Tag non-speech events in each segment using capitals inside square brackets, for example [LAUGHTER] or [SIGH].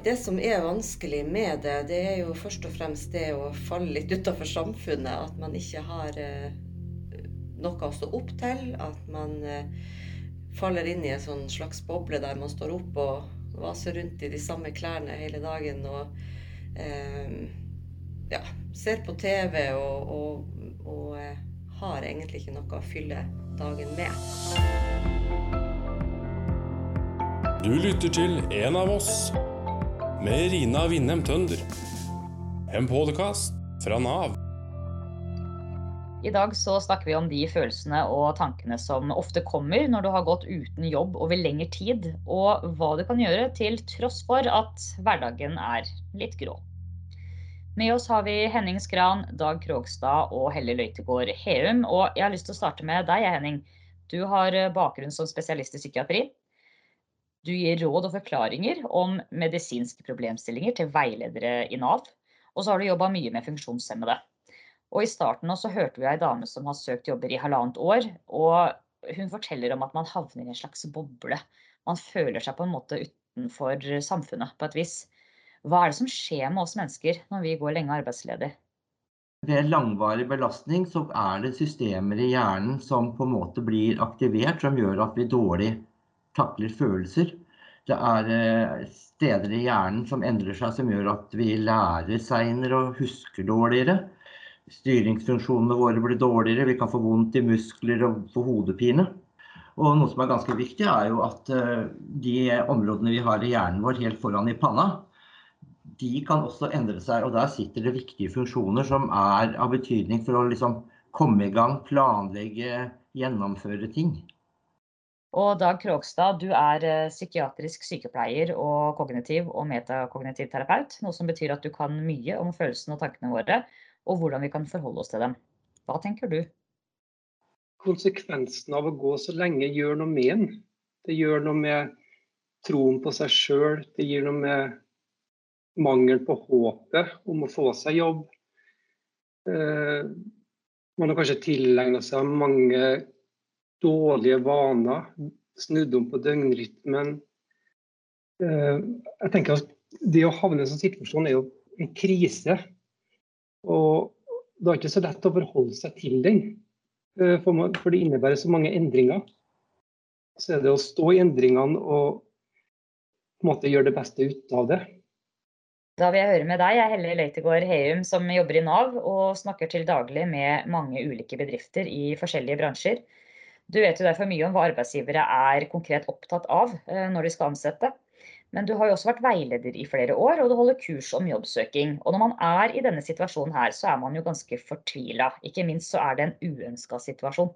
Det som er vanskelig med det, det er jo først og fremst det å falle litt utenfor samfunnet. At man ikke har eh, noe å stå opp til. At man eh, faller inn i en sånn slags boble der man står opp og vaser rundt i de samme klærne hele dagen. Og eh, ja, ser på TV og, og, og eh, har egentlig ikke noe å fylle dagen med. Du lytter til En av oss med Rina Winnem Tønder. En podkast fra Nav. I dag så snakker vi om de følelsene og tankene som ofte kommer når du har gått uten jobb over lengre tid, og hva du kan gjøre til tross for at hverdagen er litt grå. Med oss har vi Henning Skran, Dag Krogstad og Helle Løitegård Heum. Og jeg har lyst til å starte med deg, Henning. Du har bakgrunn som spesialist i psykiatri. Du gir råd og forklaringer om medisinske problemstillinger til veiledere i Nav. Og så har du jobba mye med funksjonshemmede. Og i starten også hørte vi ei dame som har søkt jobber i halvannet år. Og hun forteller om at man havner i en slags boble. Man føler seg på en måte utenfor samfunnet på et vis. Hva er det som skjer med oss mennesker når vi går lenge arbeidsledig? Ved langvarig belastning så er det systemer i hjernen som på en måte blir aktivert, som gjør at vi dårlig takler følelser. Det er eh, steder i hjernen som endrer seg, som gjør at vi lærer seinere og husker dårligere. Styringsfunksjonene våre blir dårligere, vi kan få vondt i muskler og få hodepine. Og noe som er ganske viktig, er jo at eh, de områdene vi har i hjernen vår helt foran i panna, de kan også endre seg. Og der sitter det viktige funksjoner som er av betydning for å liksom komme i gang, planlegge, gjennomføre ting. Og Dag Krogstad, du er eh, psykiatrisk sykepleier og kognitiv og metakognitiv terapeut. Noe som betyr at du kan mye om følelsene og tankene våre, og hvordan vi kan forholde oss til dem. Hva tenker du? Konsekvensen av å gå så lenge gjør noe med en. Det gjør noe med troen på seg sjøl. Det gir noe med mangel på håpet om å få seg jobb. Eh, man har kanskje tilegna seg mange dårlige vaner, snudd om på døgnrytmen. Eh, jeg tenker at Det å havne i en sånn situasjon er jo en krise. Og det er ikke så lett å forholde seg til den, eh, for det innebærer så mange endringer. Så er det å stå i endringene og på en måte gjøre det beste ut av det. Da vil jeg høre med deg, jeg er Helle Løytegård Heum, som jobber i Nav og snakker til daglig med mange ulike bedrifter i forskjellige bransjer. Du vet jo derfor mye om hva arbeidsgivere er konkret opptatt av eh, når de skal ansette. Men du har jo også vært veileder i flere år, og du holder kurs om jobbsøking. Og når man er i denne situasjonen her, så er man jo ganske fortvila. Ikke minst så er det en uønska situasjon.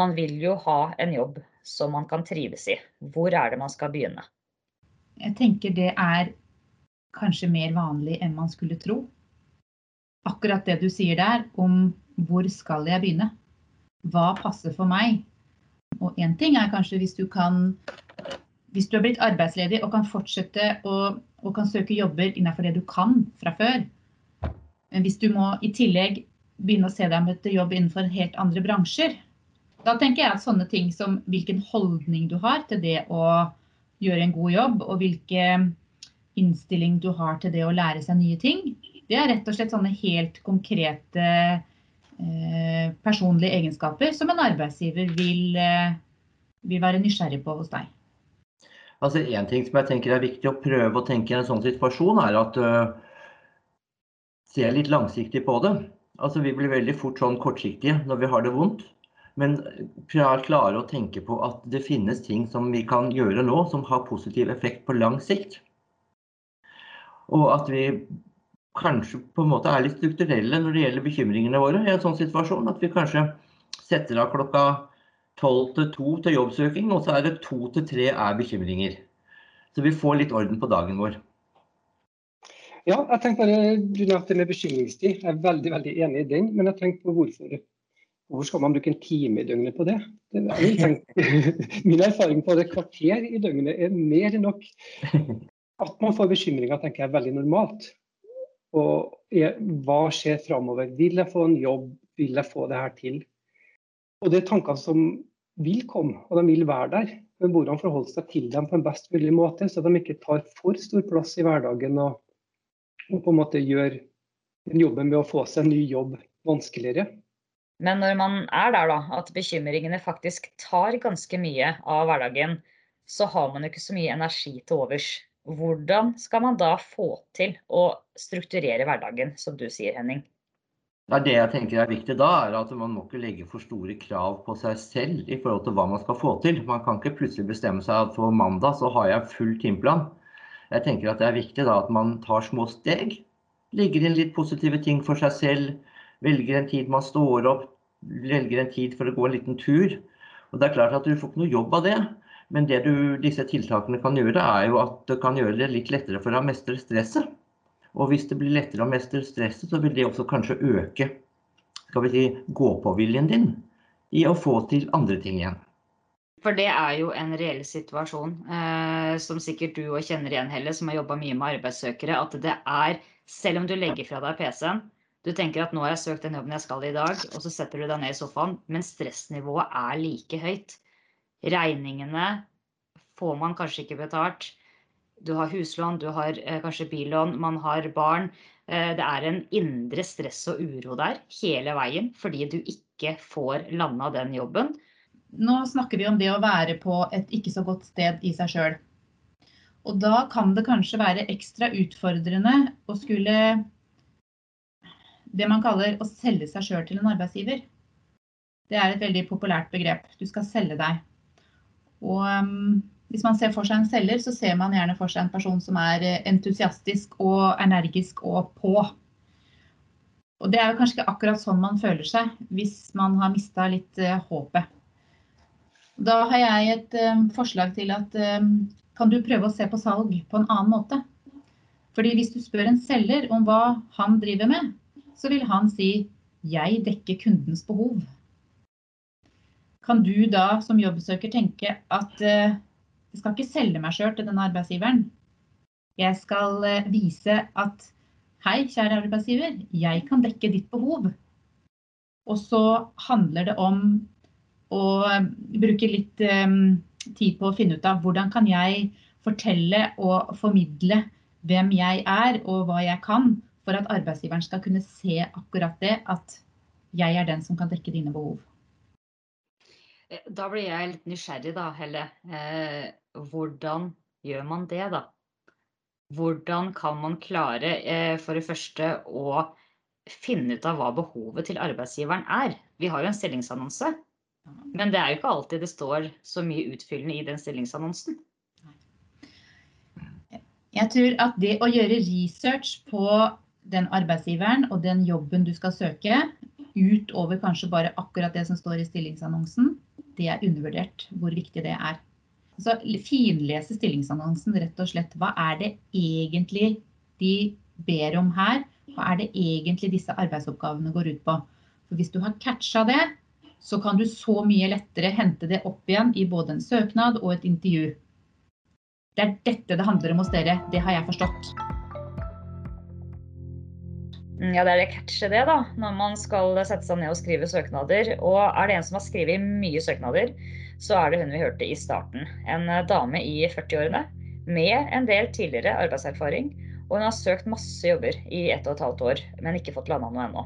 Man vil jo ha en jobb som man kan trives i. Hvor er det man skal begynne? Jeg tenker det er kanskje mer vanlig enn man skulle tro. Akkurat det du sier der om hvor skal jeg begynne? Hva passer for meg? Og én ting er kanskje hvis du kan Hvis du har blitt arbeidsledig og kan fortsette å og kan søke jobber innenfor det du kan fra før. Men hvis du må i tillegg begynne å se deg om etter jobb innenfor helt andre bransjer, da tenker jeg at sånne ting som hvilken holdning du har til det å gjøre en god jobb, og hvilken innstilling du har til det å lære seg nye ting, det er rett og slett sånne helt konkrete personlige egenskaper som en arbeidsgiver vil, eh, vil være nysgjerrig på hos deg? Altså En ting som jeg tenker er viktig å prøve å tenke i en sånn situasjon, er at uh, se litt langsiktig på det. Altså Vi blir veldig fort sånn kortsiktige når vi har det vondt. Men klare å tenke på at det finnes ting som vi kan gjøre nå som har positiv effekt på lang sikt. Og at vi kanskje på en måte er litt strukturelle når det gjelder bekymringene våre i en sånn situasjon. At vi kanskje setter av klokka tolv til to til jobbsøking, og så er det to til tre er bekymringer. Så vi får litt orden på dagen vår. Ja, jeg tenkte bare, Du nevnte med bekymringstid. Jeg er veldig veldig enig i den. Men jeg tenkte på hvorfor, hvorfor skal man bruke en time i døgnet på det? det tenkt, [LAUGHS] min erfaring på det kvarter i døgnet er mer enn nok. [LAUGHS] At man får bekymringer tenker jeg er veldig normalt. Og hva skjer framover? Vil jeg få en jobb? Vil jeg få det her til? Og det er tanker som vil komme, og de vil være der. Men hvordan forholde seg til dem på en best mulig måte, så de ikke tar for stor plass i hverdagen og, og på en måte gjør jobben med å få seg en ny jobb vanskeligere. Men når man er der, da, at bekymringene faktisk tar ganske mye av hverdagen, så har man jo ikke så mye energi til overs. Hvordan skal man da få til å strukturere hverdagen, som du sier, Henning? Det, det jeg tenker er viktig da, er at man må ikke legge for store krav på seg selv i forhold til hva man skal få til. Man kan ikke plutselig bestemme seg at for mandag så har jeg full timeplan. Jeg tenker at det er viktig da at man tar små steg. Legger inn litt positive ting for seg selv. Velger en tid man står opp. Velger en tid for å gå en liten tur. Og det er klart at du får ikke noe jobb av det. Men det du, disse tiltakene kan gjøre, er jo at det kan gjøre det litt lettere for deg å mestre stresset. Og hvis det blir lettere å mestre stresset, så vil det også kanskje øke skal vi si, gå-på-viljen din i å få til andre ting igjen. For det er jo en reell situasjon, eh, som sikkert du òg kjenner igjen, Helle, som har jobba mye med arbeidssøkere, at det er, selv om du legger fra deg PC-en, du tenker at nå har jeg søkt den jobben jeg skal i dag, og så setter du deg ned i sofaen, men stressnivået er like høyt. Regningene får man kanskje ikke betalt. Du har huslån, du har eh, kanskje billån, man har barn. Eh, det er en indre stress og uro der hele veien fordi du ikke får landa den jobben. Nå snakker vi om det å være på et ikke så godt sted i seg sjøl. Og da kan det kanskje være ekstra utfordrende å skulle Det man kaller å selge seg sjøl til en arbeidsgiver. Det er et veldig populært begrep. Du skal selge deg. Og um, hvis man ser for seg en selger, så ser man gjerne for seg en person som er eh, entusiastisk og energisk og på. Og det er jo kanskje ikke akkurat sånn man føler seg hvis man har mista litt uh, håpet. Da har jeg et um, forslag til at um, kan du prøve å se på salg på en annen måte? Fordi hvis du spør en selger om hva han driver med, så vil han si jeg dekker kundens behov. Kan du da som jobbsøker tenke at uh, jeg skal ikke selge meg sjøl til denne arbeidsgiveren. Jeg skal eh, vise at hei, kjære arbeidsgiver, jeg kan dekke ditt behov. Og så handler det om å eh, bruke litt um, tid på å finne ut av hvordan kan jeg fortelle og formidle hvem jeg er og hva jeg kan, for at arbeidsgiveren skal kunne se akkurat det, at jeg er den som kan dekke dine behov. Da blir jeg litt nysgjerrig, da, Helle. Eh, hvordan gjør man det, da? Hvordan kan man klare eh, for det første å finne ut av hva behovet til arbeidsgiveren er? Vi har jo en stillingsannonse, men det er jo ikke alltid det står så mye utfyllende i den stillingsannonsen. Jeg tror at det å gjøre research på den arbeidsgiveren og den jobben du skal søke, utover kanskje bare akkurat det som står i stillingsannonsen, det er undervurdert hvor viktig det er. Så finlese stillingsannonsen rett og slett. Hva er det egentlig de ber om her? Hva er det egentlig disse arbeidsoppgavene går ut på? For Hvis du har catcha det, så kan du så mye lettere hente det opp igjen i både en søknad og et intervju. Det er dette det handler om hos dere. Det har jeg forstått. Ja, det er det catchet det, da, når man skal sette seg ned og skrive søknader. Og er det en som har skrevet mye søknader, så er det hun vi hørte i starten. En eh, dame i 40-årene med en del tidligere arbeidserfaring. Og hun har søkt masse jobber i ett og et halvt år, men ikke fått landa noe ennå.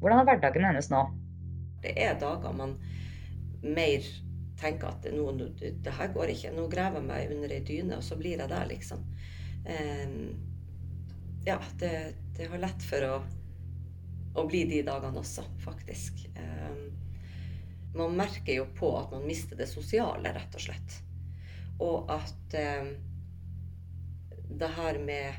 Hvordan er hverdagen hennes nå? Det er dager man mer tenker at nå, det her går ikke. Nå graver jeg meg under ei dyne, og så blir jeg der, liksom. Um, ja, det, det, har lett for å, å, bli de dagene også, faktisk. Um, man merker jo på at man mister det sosiale, rett og slett. Og at eh, det her med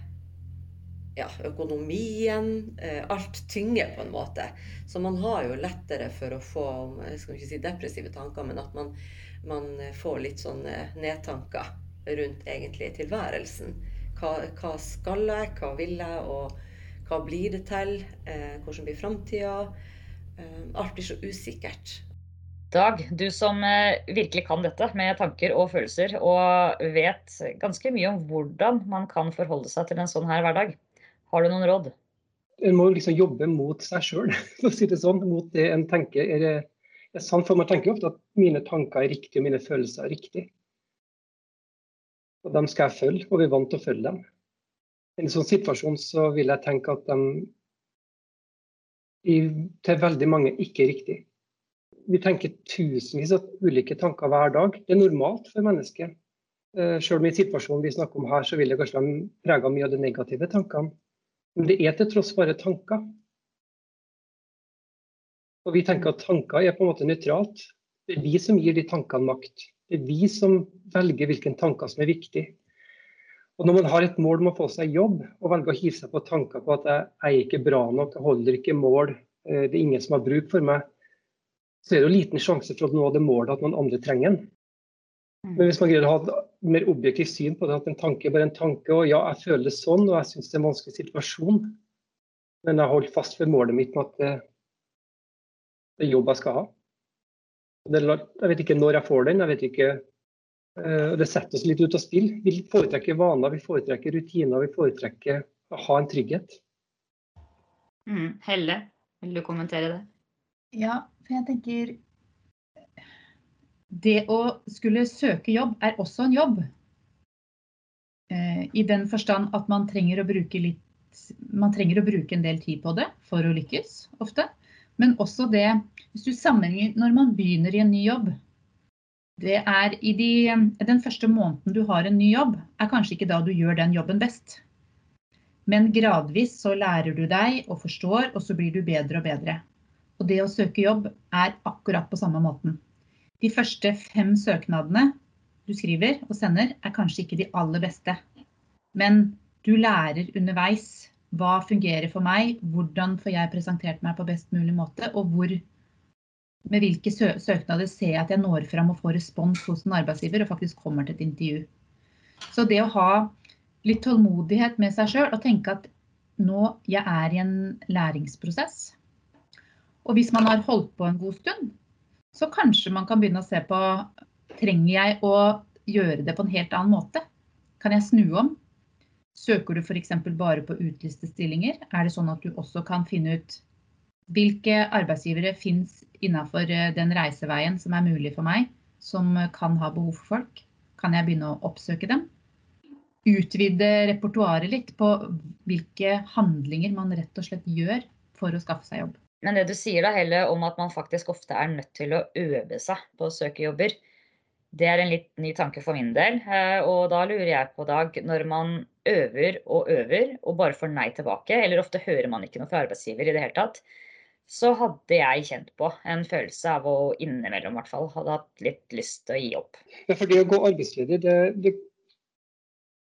ja, økonomien eh, Alt tynger på en måte. Så man har jo lettere for å få jeg skal ikke si depressive tanker, men at man, man får litt sånne nedtanker rundt egentlig tilværelsen. Hva, hva, skal jeg, hva vil jeg, og hva blir det til? Eh, hvordan blir framtida? Eh, alt blir så usikkert. Dag, du som eh, virkelig kan dette med tanker og følelser, og vet ganske mye om hvordan man kan forholde seg til en sånn her hverdag. Har du noen råd? En må liksom jobbe mot seg sjøl, [LAUGHS] for å si det sånn. Mot det en tenker er Det er sant, for Man tenker ofte at mine tanker er riktige og mine følelser er riktige. Og dem skal jeg følge, og vi er vant til å følge dem. En sånn situasjon så vil jeg tenke at de i, til veldig mange ikke er riktig. Vi tenker tusenvis av ulike tanker hver dag. Det er normalt for mennesket. Eh, selv om i situasjonen vi snakker om her, så vil det kanskje være prega mye av de negative tankene. Men det er til tross bare tanker. Og vi tenker at tanker er på en måte nøytralt. Det er vi som gir de tankene makt. Det er vi som velger hvilke tanker som er viktige. Og Når man har et mål om å få seg jobb, og velger å hive seg på tanker på at jeg, jeg er ikke bra nok, jeg holder ikke mål, eh, det er ingen som har bruk for meg, så er det jo liten sjanse for å nå det målet at noen andre trenger den. Mm. Men hvis man greier å ha et mer objektivt syn på det, at en tanke er bare en tanke, og ja, jeg føler det sånn, og jeg syns det er en vanskelig situasjon, men jeg holder fast ved målet mitt med at det, det er jobb jeg skal ha. jeg vet ikke når jeg får den, jeg vet ikke eh, Det setter oss litt ut av spill. Vi foretrekker vaner, vi foretrekker rutiner, vi foretrekker å ha en trygghet. Mm. Helle, vil du kommentere det? Ja, for jeg tenker Det å skulle søke jobb er også en jobb. Eh, I den forstand at man trenger å bruke litt man trenger å bruke en del tid på det for å lykkes, ofte. Men også det, hvis du sammenligner når man begynner i en ny jobb det er i de, Den første måneden du har en ny jobb, er kanskje ikke da du gjør den jobben best. Men gradvis så lærer du deg og forstår, og så blir du bedre og bedre. Og det å søke jobb er akkurat på samme måten. De første fem søknadene du skriver og sender, er kanskje ikke de aller beste. Men du lærer underveis hva fungerer for meg? Hvordan får jeg presentert meg på best mulig måte? Og hvor, med hvilke sø søknader ser jeg at jeg når fram og får respons hos en arbeidsgiver og faktisk kommer til et intervju. Så det å ha litt tålmodighet med seg sjøl og tenke at nå jeg er i en læringsprosess. Og hvis man har holdt på en god stund, så kanskje man kan begynne å se på trenger jeg å gjøre det på en helt annen måte. Kan jeg snu om? Søker du f.eks. bare på utlistestillinger, er det sånn at du også kan finne ut hvilke arbeidsgivere fins innenfor eh, den reiseveien som er mulig for meg, som kan ha behov for folk. Kan jeg begynne å oppsøke dem? Utvide repertoaret litt på hvilke handlinger man rett og slett gjør for å skaffe seg jobb. Men det du sier da, Helle, om at man faktisk ofte er nødt til å øve seg på å søke jobber, det er en litt ny tanke for min del. Eh, og da lurer jeg på, Dag, når man øver og øver og bare får nei tilbake, eller ofte hører man ikke noe fra arbeidsgiver i det hele tatt, så hadde jeg kjent på en følelse av å innimellom hvert fall hadde hatt litt lyst til å gi opp. Ja, for det å gå arbeidsledig, det, det,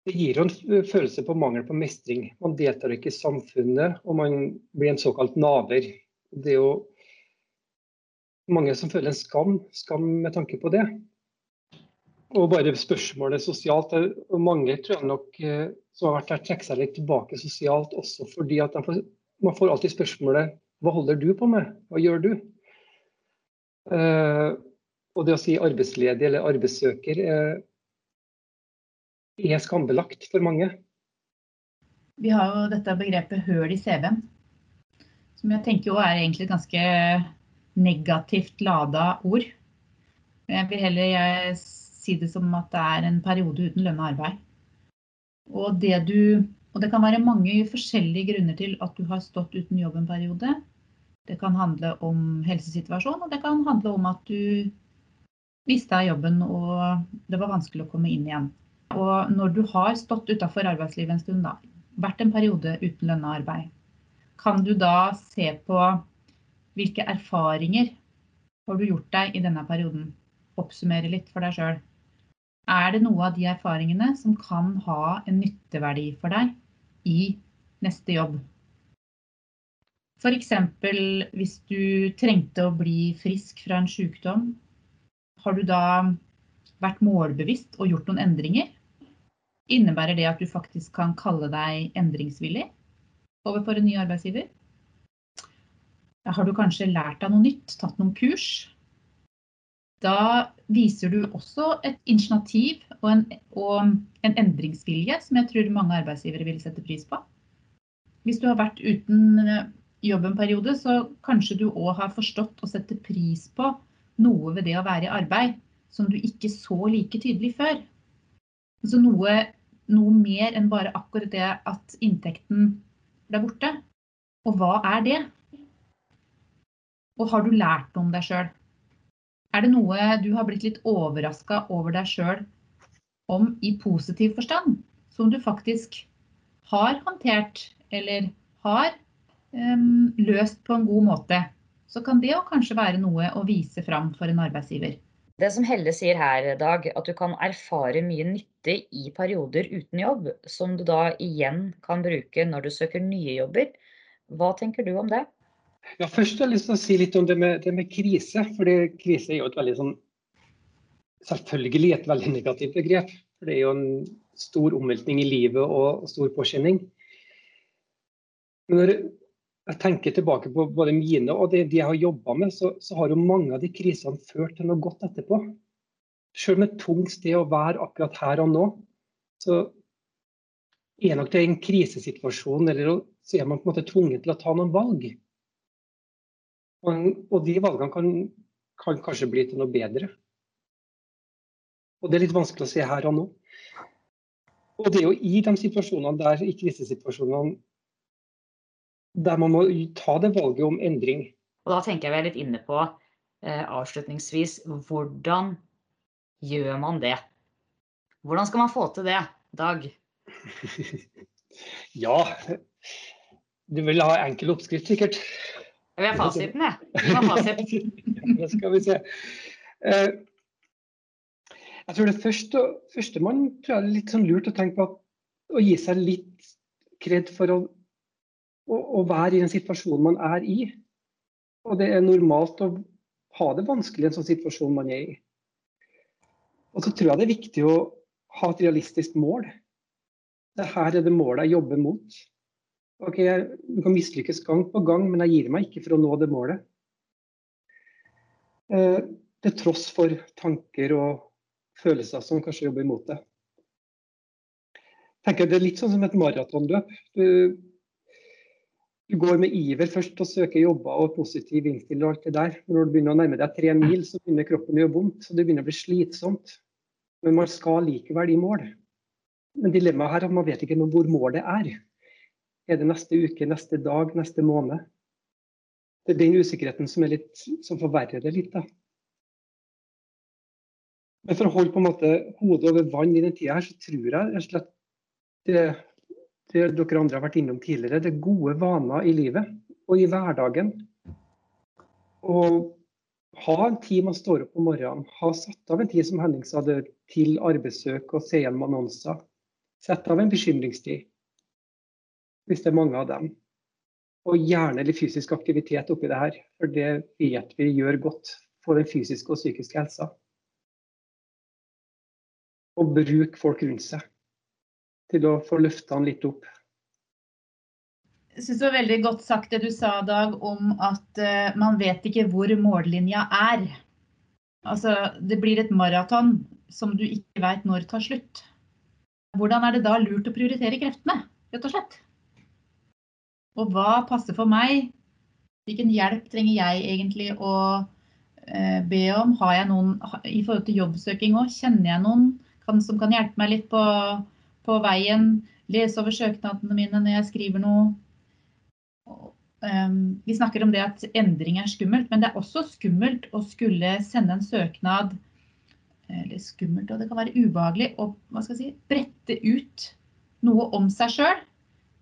det gir en følelse på mangel på mestring. Man deltar ikke i samfunnet, og man blir en såkalt naver. Det er jo mange som føler en skam, skam med tanke på det. Og bare spørsmålet sosialt. og Mange tror jeg nok eh, som har vært der, trekker seg litt tilbake sosialt også fordi at får, man får alltid spørsmålet hva holder du på med, hva gjør du? Uh, og det å si arbeidsledig eller arbeidssøker uh, er skambelagt for mange. Vi har jo dette begrepet 'høl i CV-en', som jeg tenker jo er egentlig et ganske negativt lada ord. Jeg vil heller si det som at det er en periode uten lønna arbeid. Og det, du, og det kan være mange forskjellige grunner til at du har stått uten jobb en periode. Det kan handle om helsesituasjon, og det kan handle om at du mista jobben og det var vanskelig å komme inn igjen. Og når du har stått utafor arbeidslivet en stund, da, vært en periode uten lønna arbeid, kan du da se på hvilke erfaringer har du gjort deg i denne perioden? Oppsummere litt for deg sjøl er det noe av de erfaringene som kan ha en nytteverdi for deg i neste jobb. F.eks. hvis du trengte å bli frisk fra en sykdom, har du da vært målbevisst og gjort noen endringer? Innebærer det at du faktisk kan kalle deg endringsvillig overfor en ny arbeidsgiver? Har du kanskje lært deg noe nytt, tatt noen kurs? Da viser du også et initiativ og en, og en, endringsvilje som jeg tror mange arbeidsgivere vil sette pris på. Hvis du har vært uten jobb en periode, så kanskje du òg har forstått og setter pris på noe ved det å være i arbeid som du ikke så like tydelig før. Altså noe, noe mer enn bare akkurat det at inntekten ble borte. Og hva er det? Og har du lært noe om deg sjøl? Er det noe du har blitt litt overraska over deg sjøl om i positiv forstand? Som du faktisk har håndtert eller har um, løst på en god måte? Så kan det jo kanskje være noe å vise fram for en arbeidsgiver. Det som Helle sier her, Dag, at du kan erfare mye nytte i perioder uten jobb, som du da igjen kan bruke når du søker nye jobber. Hva tenker du om det? Ja, først har jeg lyst til å si litt om det med, det med krise. for Krise er jo et veldig sånn Selvfølgelig et veldig negativt begrep. for Det er jo en stor omveltning i livet og stor påkjenning. Men når jeg tenker tilbake på både mine og det de jeg har jobba med, så, så, har jo mange av de krisene ført til noe godt etterpå. Selv om det et tungt sted å være akkurat her og nå, så er nok det en krisesituasjon, eller så er man på en måte tvunget til å ta noen valg. Og, de valgene kan, kan, kanskje bli til noe bedre. Og det er litt vanskelig å se her og nå. Og det er jo i de situasjonene der, i krisesituasjonene, der man må ta det valget om endring. Og da tenker jeg vi er litt inne på eh, avslutningsvis hvordan gjør man det? Hvordan skal man få til det, Dag? [LAUGHS] ja, du vil ha enkel oppskrift, sikkert. Jeg vil ha fasiten, jeg. Gi meg det skal vi se. Eh, jeg tror det første, første man tror jeg er litt sånn lurt å tenke på at, å gi seg litt kred for å å, å være i den situasjonen man er i. Og det er normalt å ha det vanskelig i en sånn situasjon man er i. Og så tror jeg det er viktig å ha et realistisk mål. Det her er det målet jeg jobber mot. Ok, jeg, Du kan mislykkes gang på gang, men jeg gir meg ikke for å nå det målet. Eh, til tross for tanker og følelser som kanskje jobber imot det. Tenker Det er litt sånn som et maratonløp. Du, du går med iver først og søker jobber og positiv innstilling og alt det der. Men når du begynner å nærme deg tre mil, så begynner kroppen å gjøre vondt. Så det begynner å bli slitsomt. Men man skal likevel i mål. Men dilemmaet her er at man vet ikke hvor målet er. Er det neste uke, neste dag, neste måned? Det er den usikkerheten som, litt, som forverrer det litt. da. Men for å holde på en måte hodet over vann i den tida her, så tror jeg at det det dere andre har vært innom tidligere, det er gode vaner i livet og i hverdagen. Og ha en tid man står opp om morgenen. Ha satt av en tid som Henning sa til arbeidssøk og se gjennom annonser. Sett av en bekymringstid, hvis det er mange av dem. Og gjerne litt fysisk aktivitet oppi det her, for det vet vi gjør godt for den fysiske og psykiske helsa. Og bruk folk rundt seg til å få løfta han litt opp. Jeg syns det var veldig godt sagt det du sa, Dag, om at uh, man vet ikke hvor mållinja er. Altså, det blir et maraton som du ikke veit når tar slutt. Hvordan er det da lurt å prioritere kreftene, rett og slett? Og hva passer for meg? Hvilken hjelp trenger jeg egentlig å uh, be om? Har jeg noen i forhold til jobbsøking òg? Kjenner jeg noen kan, som kan hjelpe meg litt på på veien. Lese over søknadene mine når jeg skriver noe. Ehm, vi snakker om det at endring er skummelt, men det er også skummelt å skulle sende en søknad eller skummelt, og det kan være ubehagelig å si, brette ut noe om seg sjøl.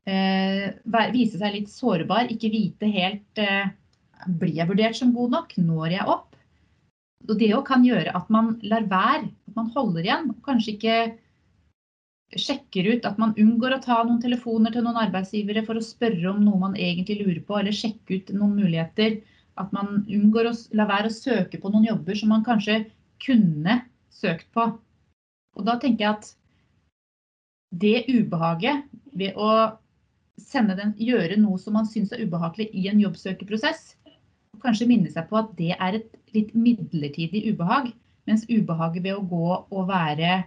Eh, vise seg litt sårbar, ikke vite helt eh, Blir jeg vurdert som god nok? Når jeg opp? Og Det kan gjøre at man lar være, at man holder igjen. Kanskje ikke sjekker ut at man unngår å ta noen telefoner til noen arbeidsgivere for å spørre om noe man egentlig lurer på, eller sjekke ut noen muligheter. At man unngår å la være å søke på noen jobber som man kanskje kunne søkt på. Og da tenker jeg at det ubehaget ved å den, gjøre noe som man syns er ubehagelig i en jobbsøkeprosess. Og kanskje minne seg på at det er et litt midlertidig ubehag, mens ubehaget ved å gå og være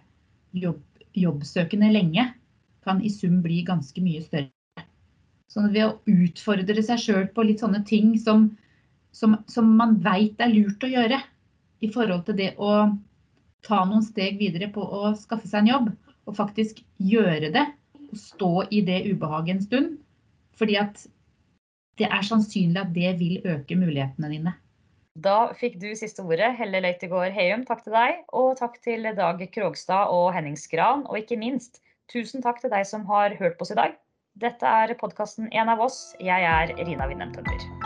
jobb jobbsøkende lenge kan i sum bli ganske mye større. Så ved å utfordre seg sjøl på litt sånne ting som, som, som man veit er lurt å gjøre, i forhold til det å ta noen steg videre på å skaffe seg en jobb, og faktisk gjøre det. Stå i det ubehaget en stund. Fordi at det er sannsynlig at det vil øke mulighetene dine. Da fikk du siste ordet, Helle Løitegård Heum. Takk til deg. Og takk til Dag Krogstad og Henning Skran. Og ikke minst, tusen takk til deg som har hørt på oss i dag. Dette er podkasten En av oss. Jeg er Rina Winnem Tønder.